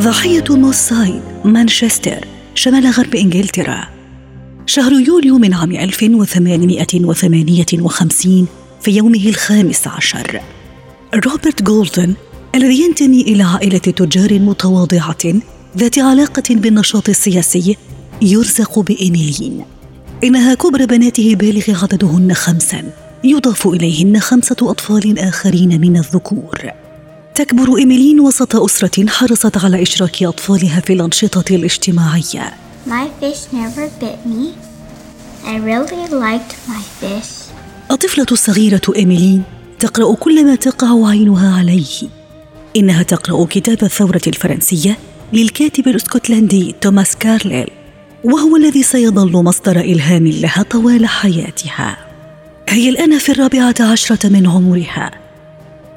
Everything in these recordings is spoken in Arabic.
ضاحية موس سايد مانشستر شمال غرب إنجلترا. شهر يوليو من عام 1858 في يومه الخامس عشر. روبرت جولدن الذي ينتمي إلى عائلة تجار متواضعة ذات علاقة بالنشاط السياسي يرزق بإيميلين إنها كبرى بناته البالغ عددهن خمسا يضاف إليهن خمسة أطفال آخرين من الذكور. تكبر إيميلين وسط أسرة حرصت على إشراك أطفالها في الأنشطة الاجتماعية My fish never bit me. I really liked my fish. الطفلة الصغيرة إيميلين تقرأ كل ما تقع عينها عليه إنها تقرأ كتاب الثورة الفرنسية للكاتب الإسكتلندي توماس كارليل وهو الذي سيظل مصدر إلهام لها طوال حياتها هي الآن في الرابعة عشرة من عمرها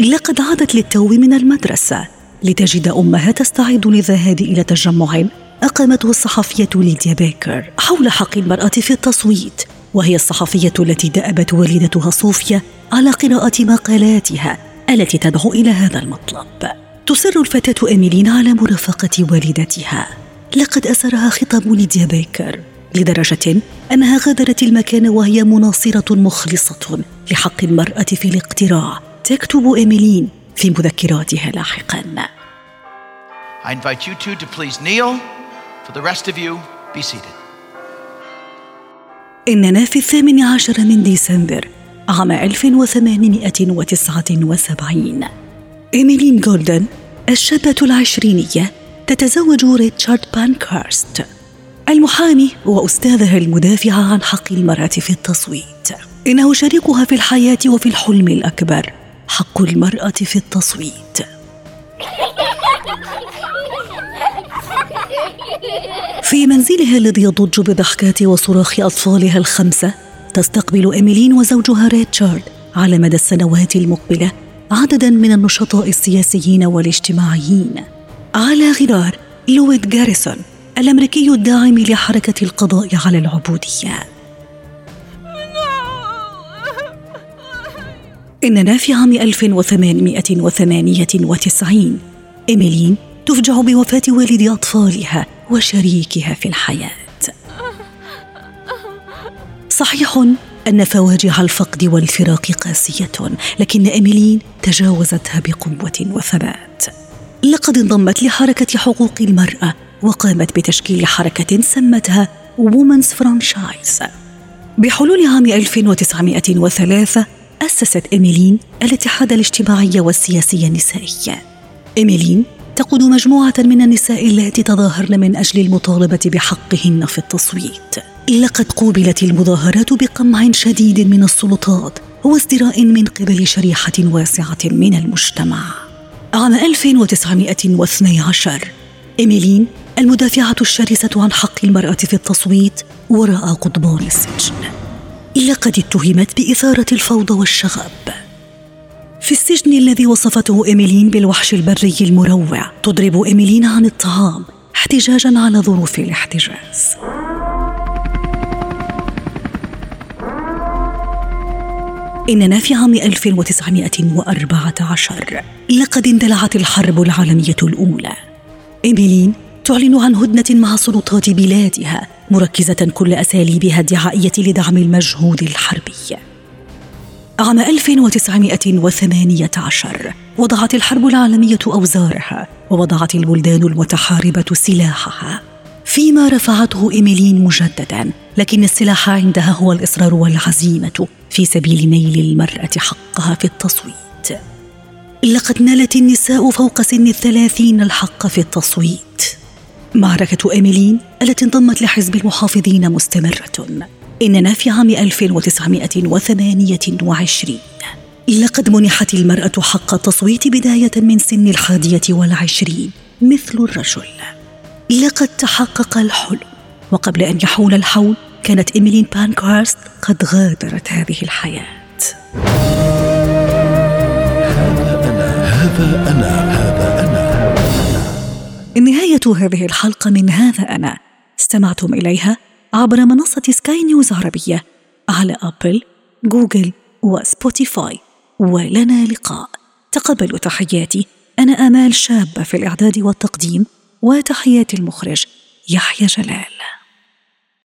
لقد عادت للتو من المدرسة لتجد أمها تستعد للذهاب إلى تجمع أقامته الصحفية ليديا بيكر حول حق المرأة في التصويت وهي الصحفية التي دأبت والدتها صوفيا على قراءة مقالاتها التي تدعو إلى هذا المطلب. تصر الفتاة إيميلين على مرافقة والدتها. لقد أسرها خطاب ليديا بيكر لدرجة أنها غادرت المكان وهي مناصرة مخلصة لحق المرأة في الاقتراع. تكتب إيميلين في مذكراتها لاحقاً I invite you two to please kneel. For the rest of you, be seated. إننا في الثامن عشر من ديسمبر عام 1879 إيميلين جولدن الشابة العشرينية تتزوج ريتشارد بانكارست المحامي وأستاذها المدافع عن حق المرأة في التصويت إنه شريكها في الحياة وفي الحلم الأكبر حق المرأة في التصويت. في منزلها الذي يضج بضحكات وصراخ أطفالها الخمسة تستقبل إيميلين وزوجها ريتشارد على مدى السنوات المقبلة عددا من النشطاء السياسيين والاجتماعيين. على غرار لويد جاريسون الأمريكي الداعم لحركة القضاء على العبودية. إننا في عام 1898 إيميلين تفجع بوفاة والد أطفالها وشريكها في الحياة. صحيح أن فواجع الفقد والفراق قاسية لكن إيميلين تجاوزتها بقوة وثبات. لقد انضمت لحركة حقوق المرأة وقامت بتشكيل حركة سمتها Women's Franchise بحلول عام 1903 أسست إيميلين الاتحاد الاجتماعي والسياسي النسائي. إيميلين تقود مجموعة من النساء اللاتي تظاهرن من أجل المطالبة بحقهن في التصويت. لقد قوبلت المظاهرات بقمع شديد من السلطات وازدراء من قبل شريحة واسعة من المجتمع. عام 1912 إيميلين المدافعة الشرسة عن حق المرأة في التصويت وراء قضبان السجن لقد اتهمت بإثارة الفوضى والشغب. في السجن الذي وصفته إيميلين بالوحش البري المروع تضرب إيميلين عن الطعام احتجاجا على ظروف الاحتجاز. إننا في عام 1914 لقد اندلعت الحرب العالمية الأولى. إيميلين تعلن عن هدنة مع سلطات بلادها مركزة كل أساليبها الدعائية لدعم المجهود الحربي. عام 1918 وضعت الحرب العالمية أوزارها ووضعت البلدان المتحاربة سلاحها. فيما رفعته إيميلين مجددا لكن السلاح عندها هو الإصرار والعزيمة في سبيل نيل المرأة حقها في التصويت. لقد نالت النساء فوق سن الثلاثين الحق في التصويت. معركة إيميلين التي انضمت لحزب المحافظين مستمرة. إننا في عام 1928 لقد منحت المرأة حق التصويت بداية من سن الحادية والعشرين مثل الرجل. لقد تحقق الحلم. وقبل أن يحول الحول كانت إيميلين بانكهرست قد غادرت هذه الحياة. هذا أنا هذا أنا نهاية هذه الحلقة من هذا أنا. استمعتم إليها عبر منصة سكاي نيوز عربية على أبل، جوجل وسبوتيفاي. ولنا لقاء. تقبلوا تحياتي. أنا آمال شابة في الإعداد والتقديم وتحيات المخرج يحيى جلال.